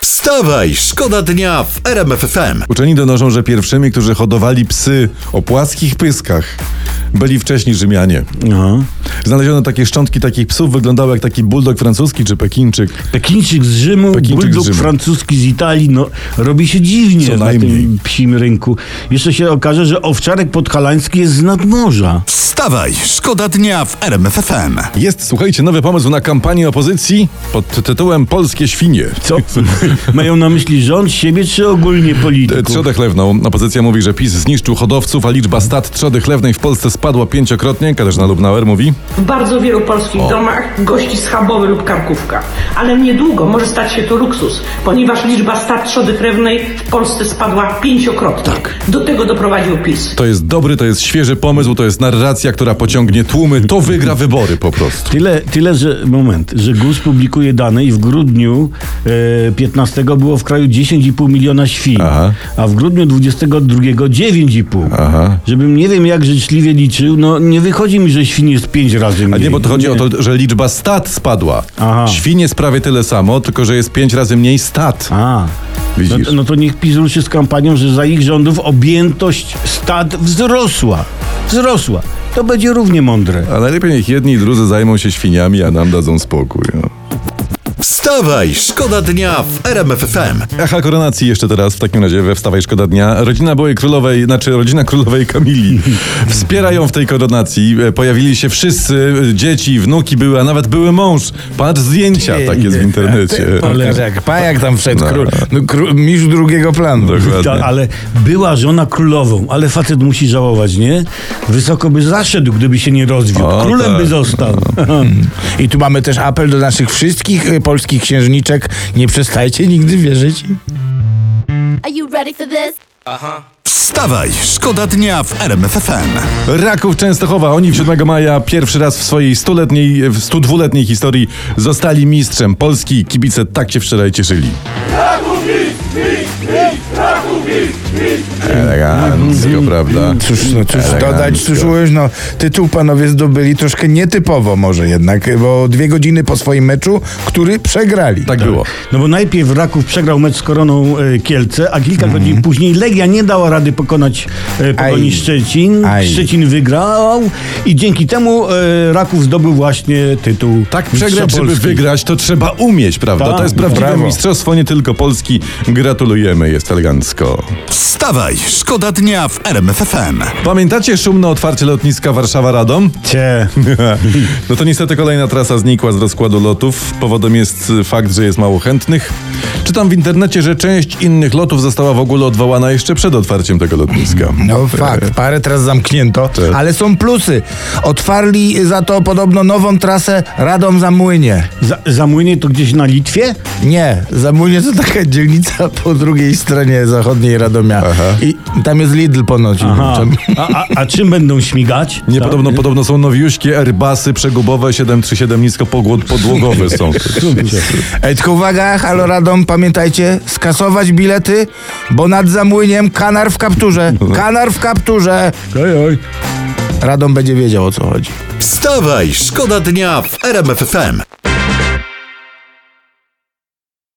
Wstawaj, szkoda dnia w RMF FM. Uczeni donoszą, że pierwszymi, którzy hodowali psy o płaskich pyskach, byli wcześniej Rzymianie. No. Znaleziono takie szczątki takich psów, wyglądały jak taki bulldog francuski czy pekińczyk. Pekińczyk z Rzymu, Pekińczyk z bulldog Rzymu. francuski z Italii, no robi się dziwnie Co na najmniej. tym psim rynku. Jeszcze się okaże, że owczarek podhalański jest z nadmorza. Wstawaj, szkoda dnia w RMF FM. Jest, słuchajcie, nowy pomysł na kampanię opozycji pod tytułem Polskie świnie. Co? Mają na myśli rząd, siebie czy ogólnie polityków? Trzodę chlewną. Opozycja mówi, że PiS zniszczył hodowców, a liczba stad trzody chlewnej w Polsce spadła pięciokrotnie. Katarzyna Lubnauer mówi. W bardzo wielu polskich domach gości schabowy lub karkówka. Ale niedługo może stać się to luksus, ponieważ liczba stad trzody chlewnej w Polsce spadła pięciokrotnie. Do tego doprowadził PiS. To jest dobry, to jest świeży pomysł, to jest narracja, która pociągnie tłumy, to wygra wybory po prostu. Tyle, tyle, że moment, że GUS publikuje dane i w grudniu e, 15 było w kraju 10,5 miliona świń, Aha. a w grudniu 22 9,5. Aha. Żebym nie wiem jak życzliwie liczył, no nie wychodzi mi, że świń jest 5 razy A mniej. nie, bo to chodzi o to, że liczba stad spadła. Aha. Świn jest prawie tyle samo, tylko że jest pięć razy mniej stad. A. No, Widzisz? no to niech PiS ruszy z kampanią, że za ich rządów objętość stad wzrosła. Wzrosła. To będzie równie mądre. A najlepiej niech jedni i drudzy zajmą się świniami, a nam dadzą spokój. No. Wstawaj, szkoda dnia w RMF FM. Echa koronacji jeszcze teraz, w takim razie we Wstawaj Szkoda Dnia. Rodzina byłej królowej, znaczy rodzina królowej Kamili wspiera ją w tej koronacji. E, Pojawili się wszyscy, e, dzieci, wnuki były, a nawet były mąż. Patrz zdjęcia, tak jest w internecie. Pokaż jak pajak tam wszedł, No. król, no, król, mistrz drugiego planu. Ta, Dokładnie. ale była żona królową, ale facet musi żałować, nie? Wysoko by zaszedł, gdyby się nie rozwiódł. O, Królem tak. by został. I tu mamy też apel do naszych wszystkich y, polskich księżniczek. Nie przestajcie nigdy wierzyć. Are you ready for this? Wstawaj, szkoda dnia w RMF FM. Raków Częstochowa, oni 7 maja pierwszy raz w swojej stuletniej, w 102-letniej historii zostali mistrzem Polski. Kibice tak się wczoraj cieszyli. Elegancko, prawda? Cóż, no cóż Elegancko. dodać, cóż ująć, no tytuł panowie zdobyli troszkę nietypowo może jednak, bo dwie godziny po swoim meczu, który przegrali. Tak było. No bo najpierw Raków przegrał mecz z Koroną e, Kielce, a kilka godzin później Legia nie dała rady pokonać e, Pogoni Mhm. Aj. Szczecin. Aj. Szczecin wygrał i dzięki temu e, Raków zdobył właśnie tytuł Tak przegrać, żeby wygrać, to trzeba umieć, prawda? Tak, to jest prawdziwe brawo. mistrzostwo, nie tylko Polski. Gratulujemy, jest elegancko. Wstawaj, szkoda dnia w RMF FM. Pamiętacie szumne otwarcie lotniska Warszawa-Radom? Cie. No to niestety kolejna trasa znikła z rozkładu lotów. Powodem jest fakt, że jest mało chętnych. Czytam w internecie, że część innych lotów została w ogóle odwołana jeszcze przed otwarciem tego lotniska. No fakt, parę teraz zamknięto, Tak. ale są plusy. Otwarli za to podobno nową trasę Radom Zamłynie. Za, zamłynie to gdzieś na Litwie? Nie, Zamłynie to taka dzielnica po drugiej stronie zachodniej Radomia. I tam jest Lidl ponoć. Aha. A, a, a czym będą śmigać? Nie, Tak? podobno, podobno są nowiuśkie Airbusy przegubowe 737 nisko pogłod- podłogowe są. Ej, tylko uwaga, halo Radom, pamiętajcie, skasować bilety, bo nad Zamłyniem kanar w kapturze. Kanar w kapturze. Oj, oj. Radom będzie wiedział o co chodzi. Wstawaj, szkoda dnia w RMF FM.